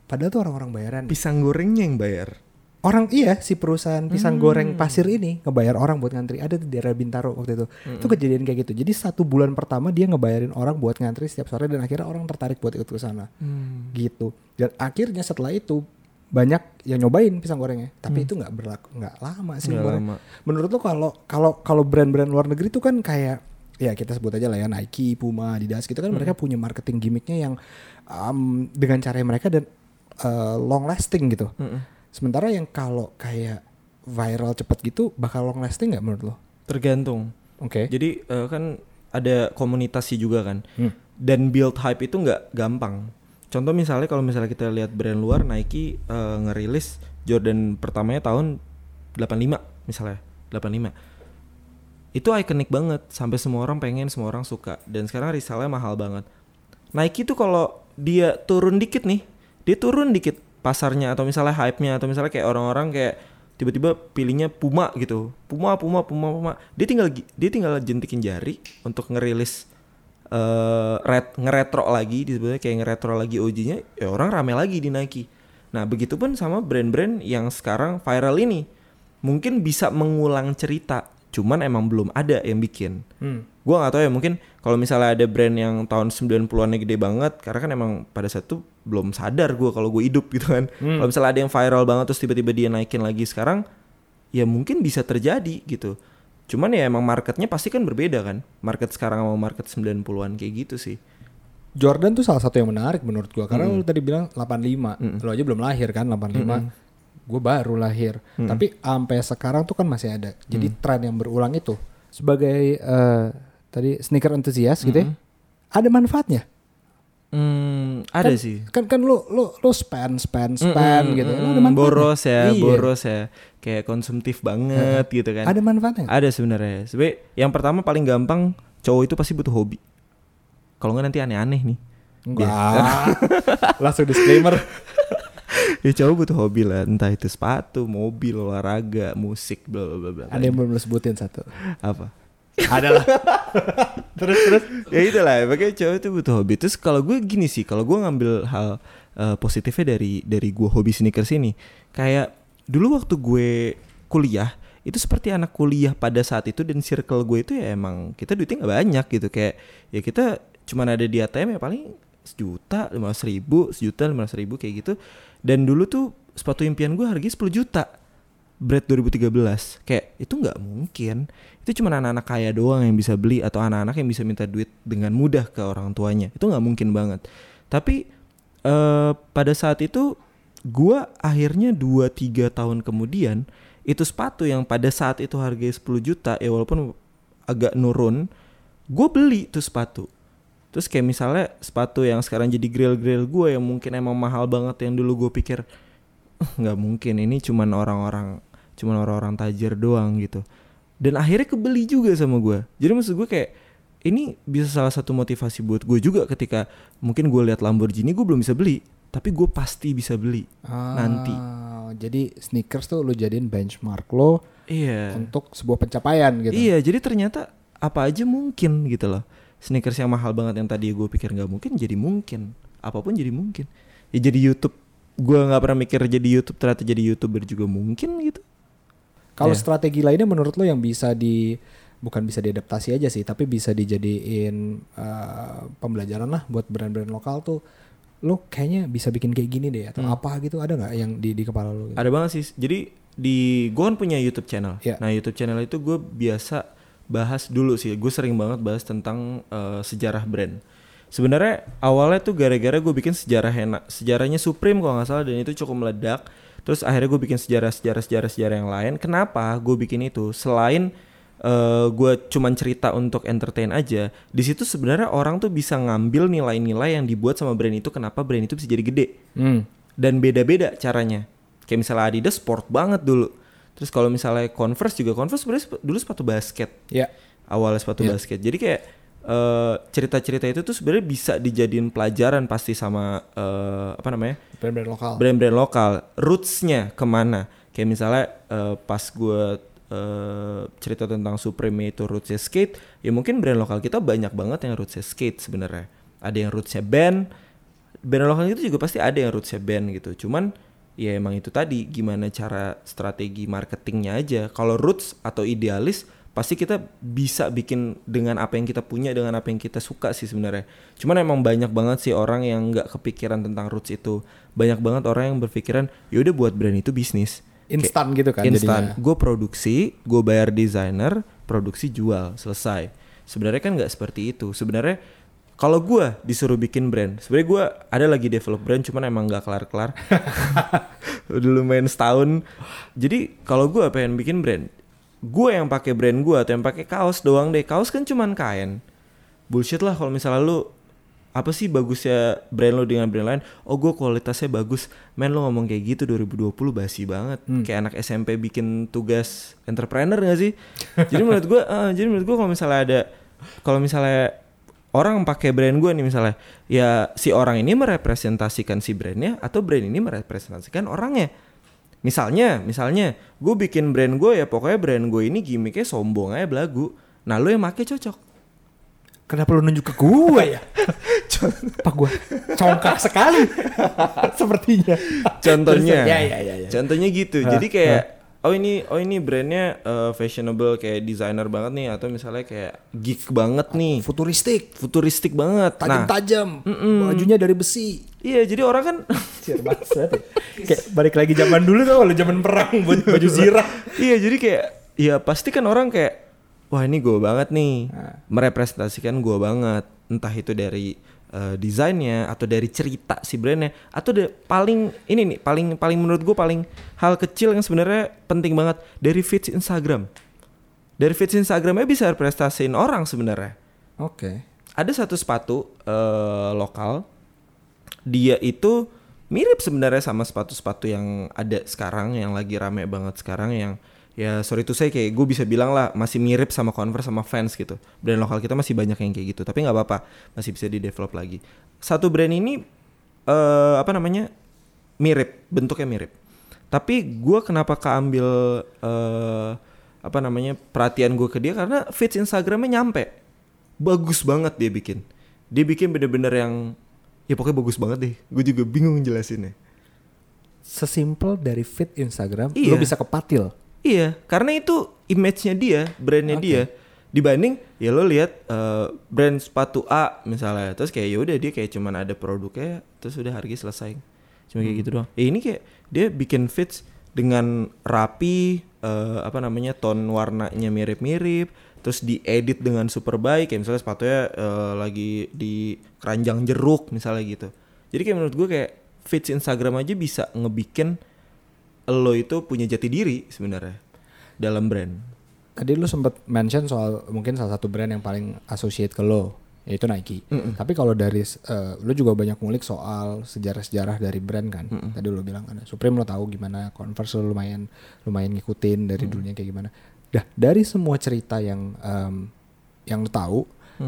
Padahal tuh orang-orang bayaran. Pisang gorengnya yang bayar. Orang iya si perusahaan pisang goreng pasir ini ngebayar orang buat ngantri. Ada di daerah Bintaro waktu itu. Itu kejadian kayak gitu. Jadi satu bulan pertama dia ngebayarin orang buat ngantri setiap sore dan akhirnya orang tertarik buat ikut ke sana. Gitu. Dan akhirnya setelah itu banyak yang nyobain pisang gorengnya. Tapi itu nggak berlaku nggak lama sih goreng. lama. Menurut lo kalau kalau kalau brand-brand luar negeri itu kan kayak ya kita sebut aja lah ya Nike, Puma, Adidas gitu kan mereka punya marketing gimmicknya yang um, dengan cara mereka dan uh, long lasting gitu. Mm-mm. Sementara yang kalau kayak viral cepet gitu bakal long lasting nggak menurut lo? Tergantung. Oke. Jadi eh, kan ada komunitasnya juga kan. Hmm. Dan build hype itu nggak gampang. Contoh misalnya kalau misalnya kita lihat brand luar Nike eh, ngerilis Jordan pertamanya tahun 85 misalnya 85 itu ikonik banget sampai semua orang pengen semua orang suka. Dan sekarang resellnya mahal banget. Nike tuh kalau dia turun dikit nih dia turun dikit pasarnya atau misalnya hype-nya atau misalnya kayak orang-orang kayak tiba-tiba pilihnya Puma gitu. Puma Puma Puma Puma. Dia tinggal dia tinggal jentikin jari untuk ngerilis eh ret ngeretro lagi disebutnya kayak ngeretro lagi OG-nya ya orang rame lagi di Nike. Nah begitupun sama brand-brand yang sekarang viral ini. Mungkin bisa mengulang cerita cuman emang belum ada yang bikin. Hmm. gua nggak tahu ya mungkin kalau misalnya ada brand yang tahun 90-an gede banget karena kan emang pada saat itu belum sadar gua kalau gue hidup [laughs] gitu kan. Hmm. kalau misalnya ada yang viral banget terus tiba-tiba dia naikin lagi sekarang ya mungkin bisa terjadi gitu cuman ya emang marketnya pasti kan berbeda kan market sekarang sama market 90-an kayak gitu sih Jordan tuh salah satu yang menarik menurut gua karena Hmm. lu tadi bilang 85. Mm. Lo aja belum lahir kan 85. Hmm. Gue baru lahir. Tapi sampai sekarang tuh kan masih ada. Jadi Hmm. tren yang berulang itu sebagai eh, tadi sneaker enthusiast gitu ya. Ada manfaatnya. Hmm, ada Kan- sih Kan kan lu lu lu spend spend spend Mm-mm, gitu. Mm-mm, ada manfaatnya. boros ya Iya. boros ya kayak konsumtif banget gitu kan Ada manfaatnya. Ada sebenarnya. Sebenarnya yang pertama paling gampang cowok itu pasti butuh hobi. Kalau nggak nanti aneh-aneh nih. Enggak. [laughs] Langsung disclaimer. [laughs] ya cowok butuh hobi lah, entah itu sepatu, mobil, olahraga, musik, bla bla bla. Ada yang belum lu sebutin satu. apa? Ada lah. [laughs] terus terus. ya itulah, makanya cowok itu butuh hobi. Terus kalau gue gini sih, kalau gue ngambil hal eh, positifnya dari dari gue hobi sneakers ini, kayak dulu waktu gue kuliah itu seperti anak kuliah pada saat itu dan circle gue itu ya emang kita duitnya nggak banyak gitu kayak ya kita cuman ada di ATM ya paling sejuta lima ribu sejuta lima ribu kayak gitu dan dulu tuh sepatu impian gue harganya 10 juta Bread 2013 kayak itu nggak mungkin. Itu cuma anak-anak kaya doang yang bisa beli atau anak-anak yang bisa minta duit dengan mudah ke orang tuanya. Itu nggak mungkin banget. Tapi eh pada saat itu gua akhirnya 2-3 tahun kemudian itu sepatu yang pada saat itu harganya 10 juta ya walaupun agak nurun gue beli tuh sepatu. Terus kayak misalnya sepatu yang sekarang jadi grill-grill gue yang mungkin emang mahal banget yang dulu gue pikir "Eh, nggak mungkin. Ini cuman orang-orang cuman orang-orang tajir doang gitu. Dan akhirnya kebeli juga sama gue jadi maksud gue kayak ini bisa salah satu motivasi buat gue juga ketika mungkin gue lihat Lamborghini gue belum bisa beli tapi gue pasti bisa beli nanti. Ah, Jadi sneakers tuh lu jadiin benchmark lo iya. untuk sebuah pencapaian gitu. iya jadi ternyata apa aja mungkin gitu loh. Sneakers yang mahal banget yang tadi gue pikir nggak mungkin jadi mungkin. Apa pun jadi mungkin. Ya jadi YouTube gue nggak pernah mikir jadi YouTube ternyata jadi youtuber juga mungkin gitu Kalau Iya. strategi lainnya menurut lo yang bisa di bukan bisa diadaptasi aja sih, tapi bisa dijadiin eh, pembelajaran lah buat brand-brand lokal tuh. Lo kayaknya bisa bikin kayak gini deh atau Hmm. apa gitu ada nggak yang di di kepala lo? Gitu? Ada banget sih. Jadi di gue kan punya YouTube channel. Iya. Nah YouTube channel itu gue biasa bahas dulu sih. Gue sering banget bahas tentang eh, sejarah brand. Sebenarnya awalnya tuh gara-gara gue bikin sejarah enak, sejarahnya Supreme kalau nggak salah dan itu cukup meledak. Terus akhirnya gue bikin sejarah-sejarah sejarah-sejarah yang lain. Kenapa gue bikin itu? Selain eh gue cuman cerita untuk entertain aja, di situ sebenarnya orang tuh bisa ngambil nilai-nilai yang dibuat sama brand itu. Kenapa brand itu bisa jadi gede? Hmm. dan beda-beda caranya. Kayak misalnya Adidas sport banget dulu. Terus kalau misalnya Converse juga Converse sebenarnya dulu sepatu basket. Ya. Awalnya sepatu Iya. basket. Jadi kayak eh, cerita-cerita itu tuh sebenarnya bisa dijadiin pelajaran pasti sama eh, apa namanya? Brand-brand lokal. brand-brand lokal. Rootsnya ke mana? Kayak misalnya eh, pas gue eh, cerita tentang Supreme itu rootsnya skate ya mungkin brand lokal kita banyak banget yang rootsnya skate sebenarnya. Ada yang rootsnya band. Brand lokal itu juga pasti ada yang rootsnya band gitu. Cuman ya emang itu tadi gimana cara strategi marketingnya aja. Kalau roots atau idealis pasti kita bisa bikin dengan apa yang kita punya dengan apa yang kita suka sih sebenarnya. Cuman emang banyak banget sih orang yang nggak kepikiran tentang roots itu. Banyak banget orang yang berpikiran yaudah buat brand itu bisnis. Instan gitu kan instan. gue produksi gue bayar desainer produksi jual selesai. Sebenarnya kan nggak seperti itu. Sebenarnya kalau gue disuruh bikin brand sebenarnya gue ada lagi develop brand cuman emang nggak kelar kelar [laughs] udah lumayan setahun. Jadi kalau gue pengen bikin brand gue yang pakai brand gue atau yang pakai kaos doang deh. Kaos kan cuman kain. Bullshit lah kalau misalnya lu apa sih bagusnya brand lo dengan brand lain? Oh gue kualitasnya bagus. Men lo ngomong kayak gitu 2020 basi banget. Kayak anak SMP bikin tugas entrepreneur gak sih? Jadi menurut gue [laughs] eh, jadi menurut gue kalau misalnya ada kalau misalnya orang pakai brand gue nih misalnya ya si orang ini merepresentasikan si brandnya atau brand ini merepresentasikan orangnya misalnya misalnya gue bikin brand gue ya pokoknya brand gue ini gimmicknya sombong aja belagu nah lo yang make cocok Kenapa lu nunjuk ke gue ya? [laughs] Apa gue congkak sekali [laughs] sepertinya. contohnya ya, ya, ya, ya. contohnya gitu jadi kayak oh ini oh ini brandnya eh, fashionable kayak designer banget nih atau misalnya kayak geek banget nih. Futuristik, futuristik banget. Nah. Tajam-tajam, bajunya dari besi. iya jadi orang kan [laughs] ya. Kayak balik lagi zaman dulu tuh kalau zaman perang [laughs] buat baju zirah. iya jadi kayak ya pasti kan orang kayak wah ini gue banget nih. Nah. merepresentasikan gue banget. Entah itu dari eh, desainnya atau dari cerita si brandnya atau de- paling ini nih paling paling menurut gue paling hal kecil yang sebenarnya penting banget dari feeds Instagram dari feeds Instagramnya bisa representasiin orang sebenarnya Oke. ada satu sepatu eh, lokal dia itu mirip sebenarnya sama sepatu-sepatu yang ada sekarang yang lagi rame banget sekarang yang ya sorry tuh saya kayak gue bisa bilang lah masih mirip sama Converse sama Vans gitu. Brand lokal kita masih banyak yang kayak gitu tapi nggak apa-apa masih bisa di develop lagi. Satu brand ini eh apa namanya mirip bentuknya mirip. Tapi gue kenapa keambil eh apa namanya perhatian gue ke dia karena feeds Instagramnya nyampe. Bagus banget dia bikin. Dia bikin bener-bener yang ya pokoknya bagus banget deh. Gue juga bingung jelasinnya. Sesimpel dari fit Instagram, Iya. lu bisa kepatil. Iya karena itu image-nya dia brandnya Oke. dia. Dibanding ya lo lihat eh, brand sepatu A misalnya terus kayak ya udah dia kayak cuman ada produknya terus udah harga selesai. Cuma kayak gitu doang. Ya ini kayak dia bikin fits dengan rapi eh, apa namanya tone warnanya mirip-mirip terus diedit dengan super baik kayak misalnya sepatunya eh, lagi di keranjang jeruk misalnya gitu. Jadi kayak menurut gue kayak fits Instagram aja bisa ngebikin lo itu punya jati diri sebenarnya dalam brand Tadi lu sempat mention soal mungkin salah satu brand yang paling associate ke lo, yaitu Nike. Tapi kalau dari eh, lu juga banyak ngulik soal sejarah-sejarah dari brand kan. Tadi lu bilang ada Supreme lo tahu gimana, Converse lo lumayan lumayan ngikutin dari dulunya kayak gimana. Dah dari semua cerita yang em, yang lu tahu,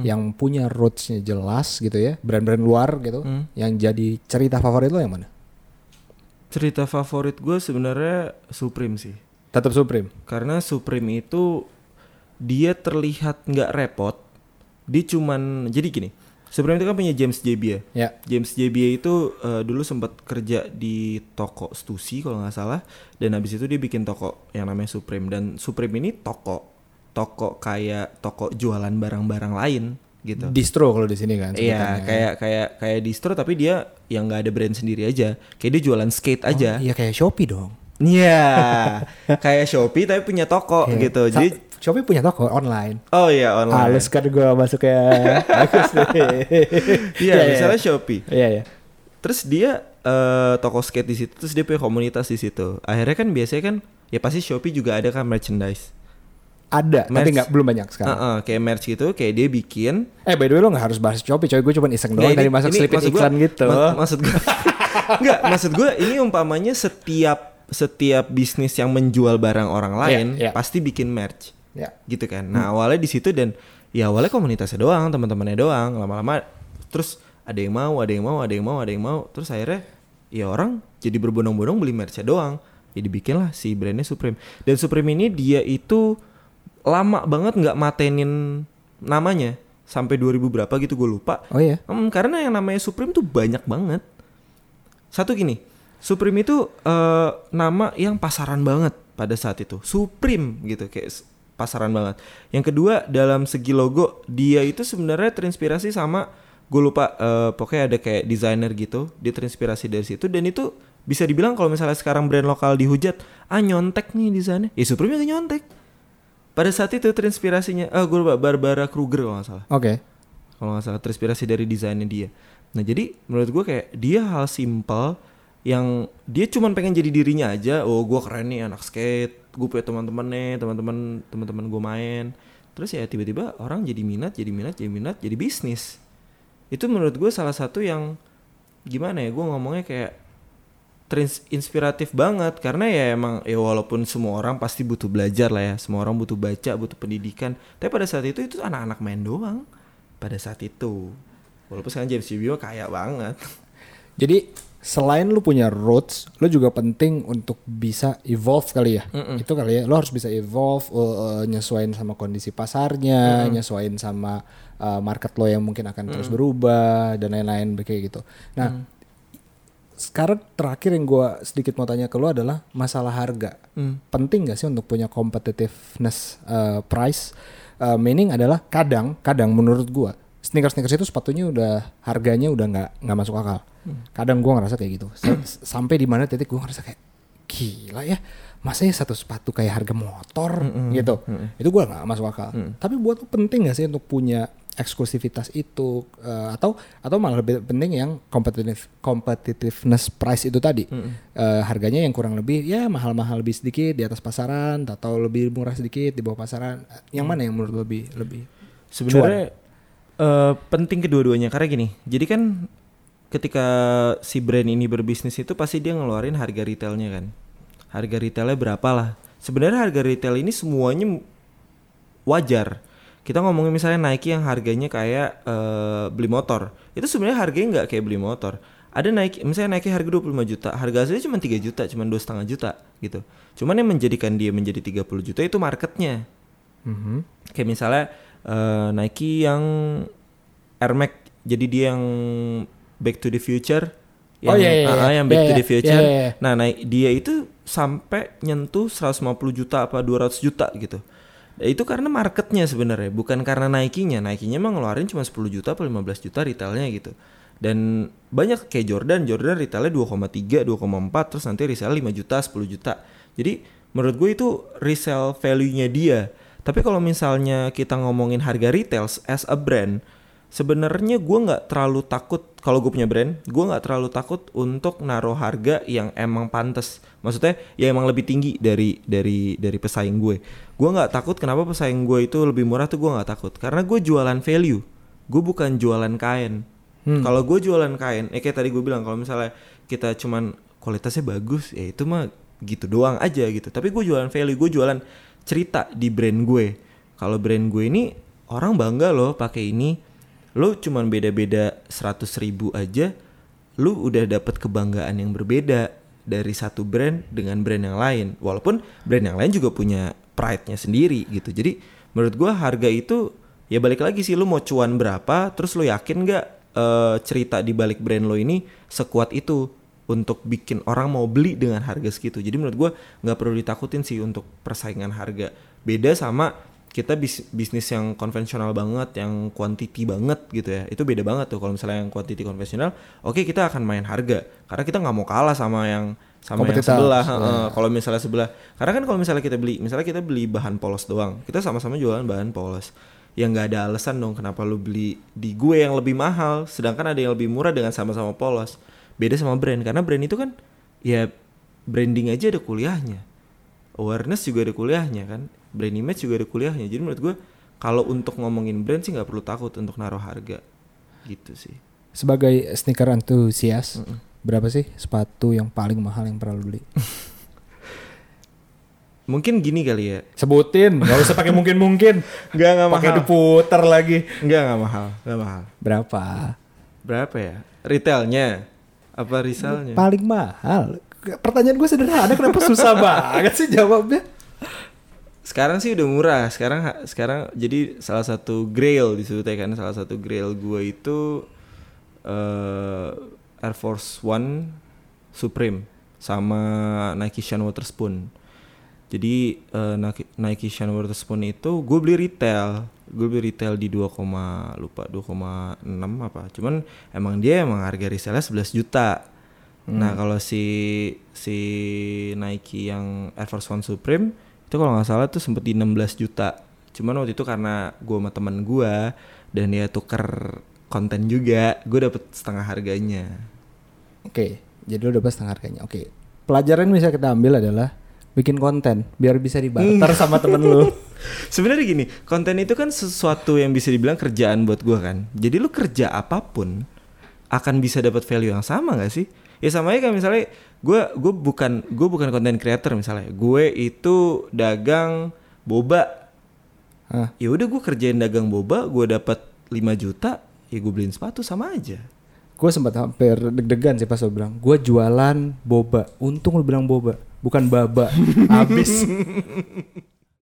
yang punya rootsnya jelas gitu ya, brand-brand luar gitu, yang jadi cerita favorit lo yang mana? Cerita favorit gue sebenarnya Supreme sih. Tetap Supreme. karena Supreme itu dia terlihat nggak repot. Dia cuman jadi gini Supreme itu kan punya James JBA Ya. James JBA itu eh, dulu sempat kerja di toko Stussy kalau nggak salah dan habis itu dia bikin toko yang namanya Supreme. Dan Supreme ini toko toko kayak toko jualan barang-barang lain gitu Distro kalau di sini kan. Iya, kayak kayak kayak distro tapi dia yang nggak ada brand sendiri aja. Kayak dia jualan skate Oh, aja. Iya kayak Shopee dong. Iya. [laughs] kayak Shopee tapi punya toko Kayak- gitu. Sa- Jadi Shopee punya toko online. oh iya online. Halus kan gue masuk ya. [laughs] Bagus deh. Iya, misalnya Shopee. Iya iya. Terus dia eh, toko skate di situ, terus dia punya komunitas di situ. Akhirnya kan biasanya kan ya pasti Shopee juga ada kan merchandise. Ada, tapi Merch. nggak belum banyak sekarang. Heeh, kayak merch gitu, kayak dia bikin Eh by the way lo nggak harus bahas Shopee, coy. Gue cuma iseng doang Nggak, dari masuk selipit maksud gua- iklan gitu. ma- maksud gue Enggak, [laughs] maksud gue ini umpamanya setiap setiap bisnis yang menjual barang orang lain Iya, iya. pasti bikin merch Ya. gitu kan. Nah awalnya di situ dan ya awalnya komunitasnya doang, teman-temannya doang. Lama-lama terus ada yang mau, ada yang mau, ada yang mau, ada yang mau. Terus akhirnya ya orang jadi berbondong-bondong beli merchnya doang. Jadi bikinlah si brandnya Supreme. Dan Supreme ini dia itu lama banget nggak matenin namanya sampai 2000 berapa gitu gue lupa. Oh iya. Hmm, karena yang namanya Supreme tuh banyak banget. Satu gini, Supreme itu eh, nama yang pasaran banget pada saat itu. Supreme gitu kayak pasaran banget. Yang kedua dalam segi logo dia itu sebenarnya terinspirasi sama gue lupa eh, pokoknya ada kayak desainer gitu. Dia terinspirasi dari situ dan itu bisa dibilang kalau misalnya sekarang brand lokal dihujat, ah nyontek nih desainnya. Ya Supreme juga nyontek. Pada saat itu terinspirasinya, ah gue lupa Barbara Kruger kalau nggak salah Oke. kalau nggak salah terinspirasi dari desainnya dia. Nah jadi menurut gue kayak dia hal simpel yang dia cuman pengen jadi dirinya aja. Oh gue keren nih anak skate, gue punya teman-teman nih, teman-teman teman-teman gue main. Terus ya tiba-tiba orang jadi minat, jadi minat, jadi minat, jadi bisnis. Itu menurut gue salah satu yang gimana ya gue ngomongnya kayak terinspiratif banget. Karena ya emang ya walaupun semua orang pasti butuh belajar lah ya. Semua orang butuh baca butuh pendidikan. Tapi pada saat itu itu anak-anak main doang. Pada saat itu. Walaupun sekarang James Bibio kaya banget. Jadi selain lu punya roots, lu juga penting untuk bisa evolve kali ya. Itu kali ya, lu harus bisa evolve, uh, uh, nyesuaiin sama kondisi pasarnya, nyesuaiin sama uh, market lo yang mungkin akan terus berubah dan lain-lain kayak gitu. Nah, sekarang terakhir yang gua sedikit mau tanya ke lu adalah masalah harga. Penting gak sih untuk punya competitiveness uh, price? Uh, meaning adalah kadang, kadang menurut gua sneakers sneakers itu sepatunya udah harganya udah nggak nggak masuk akal. Kadang gua ngerasa kayak gitu. S- sampai di mana titik gua ngerasa kayak gila ya masa ya satu sepatu kayak harga motor gitu itu gua nggak masuk akal tapi buat lu penting gak sih untuk punya eksklusivitas itu eh, atau atau malah lebih penting yang competitive competitiveness price itu tadi. Eh, harganya yang kurang lebih ya mahal-mahal lebih sedikit di atas pasaran atau lebih murah sedikit di bawah pasaran. Yang mana yang menurut lebih lebih sebenarnya eh, penting kedua-duanya. Karena gini jadi kan ketika si brand ini berbisnis itu pasti dia ngeluarin harga retailnya kan. Harga retailnya berapa lah. Sebenarnya harga retail ini semuanya wajar kita ngomongin misalnya Nike yang harganya kayak eh, beli motor itu sebenarnya harganya nggak kayak beli motor ada Nike misalnya Nike harga 25 juta harga aslinya cuma 3 juta cuma dua setengah juta gitu cuman yang menjadikan dia menjadi 30 juta itu marketnya Mhm. kayak misalnya eh, Nike yang Air Max jadi dia yang Back to the Future Oh, yang, iya, iya, iya. ah, yang Back Iya, to the iya. Future Iya, iya. nah Nike- dia itu sampai nyentuh 150 juta apa 200 juta gitu itu karena marketnya sebenarnya bukan karena Nike-nya. Nike-nya emang ngeluarin cuma 10 juta atau 15 juta retailnya gitu. Dan banyak kayak Jordan Jordan retailnya 2,3 2,4 terus nanti resell 5 juta 10 juta. Jadi menurut gue itu resell value-nya dia. Tapi kalau misalnya kita ngomongin harga retail as a brand sebenarnya gue nggak terlalu takut kalau gue punya brand gue nggak terlalu takut untuk naruh harga yang emang pantas. Maksudnya ya emang lebih tinggi dari dari dari pesaing gue. Gue nggak takut kenapa pesaing gue itu lebih murah tuh gue nggak takut? Karena gue jualan value. Gue bukan jualan kain. Kalau gue jualan kain eh kayak tadi gue bilang kalau misalnya kita cuman kualitasnya bagus ya itu mah gitu doang aja gitu. Tapi gue jualan value gue jualan cerita di brand gue. Kalau brand gue ini orang bangga loh pakai ini lo cuman beda-beda 100 ribu aja lu udah dapat kebanggaan yang berbeda dari satu brand dengan brand yang lain. Walaupun brand yang lain juga punya pride-nya sendiri gitu. Jadi menurut gua harga itu ya balik lagi sih lu mau cuan berapa terus lu yakin nggak eh, cerita di balik brand lo ini sekuat itu untuk bikin orang mau beli dengan harga segitu? Jadi menurut gua nggak perlu ditakutin sih untuk persaingan harga. Beda sama kita bis- bisnis yang konvensional banget, yang quantity banget gitu ya, itu beda banget tuh. Kalau misalnya yang quantity konvensional, oke kita akan main harga, karena kita nggak mau kalah sama yang sama yang sebelah. heeh. Kalau misalnya sebelah, karena kan kalau misalnya kita beli, misalnya kita beli bahan polos doang, kita sama-sama jualan bahan polos. Ya nggak ada alasan dong kenapa lu beli di gue yang lebih mahal, sedangkan ada yang lebih murah dengan sama-sama polos. Beda sama brand, karena brand itu kan ya branding aja ada kuliahnya awareness juga ada kuliahnya kan brand image juga ada kuliahnya jadi menurut gue kalau untuk ngomongin brand sih nggak perlu takut untuk naruh harga gitu sih sebagai sneaker enthusiast berapa sih sepatu yang paling mahal yang pernah lu beli [laughs] Mungkin gini kali ya. Sebutin, nggak usah pakai mungkin-mungkin. [laughs] Enggak enggak Pakai mahal. diputer lagi. Enggak enggak mahal, enggak mahal. Berapa? Berapa ya? Retailnya apa risalnya? Paling mahal. Pertanyaan gue sederhana, kenapa susah [laughs] banget sih jawabnya? Sekarang sih udah murah. Sekarang sekarang jadi salah satu grail disebutnya kan salah satu grail gue itu eh Air Force One Supreme sama Nike Shine Waterspoon. Jadi eh, Nike, Nike Shine Waterspoon itu gue beli retail. Gue beli retail di 2, lupa 2,6 apa. Cuman emang dia emang harga resellnya 11 juta. Nah kalau si si Nike yang Air Force One Supreme itu kalau nggak salah tuh sempet di 16 juta. Cuman waktu itu karena gue sama teman gue dan dia tuker konten juga, gue dapet setengah harganya. Oke, jadi lo dapat setengah harganya. Oke, pelajaran yang bisa kita ambil adalah bikin konten biar bisa dibarter sama temen lu. [laughs] Sebenarnya gini, konten itu kan sesuatu yang bisa dibilang kerjaan buat gue kan. Jadi lu kerja apa pun akan bisa dapat value yang sama gak sih? Ya sama aja kayak misalnya gue gue bukan gue bukan konten creator misalnya. Gue itu dagang boba. Ya udah gue kerjain dagang boba, gue dapat 5 juta, ya gue beliin sepatu sama aja. Gue sempat hampir deg-degan sih pas lo bilang, gue jualan boba. Untung lo bilang boba, bukan baba. [laughs] Abis.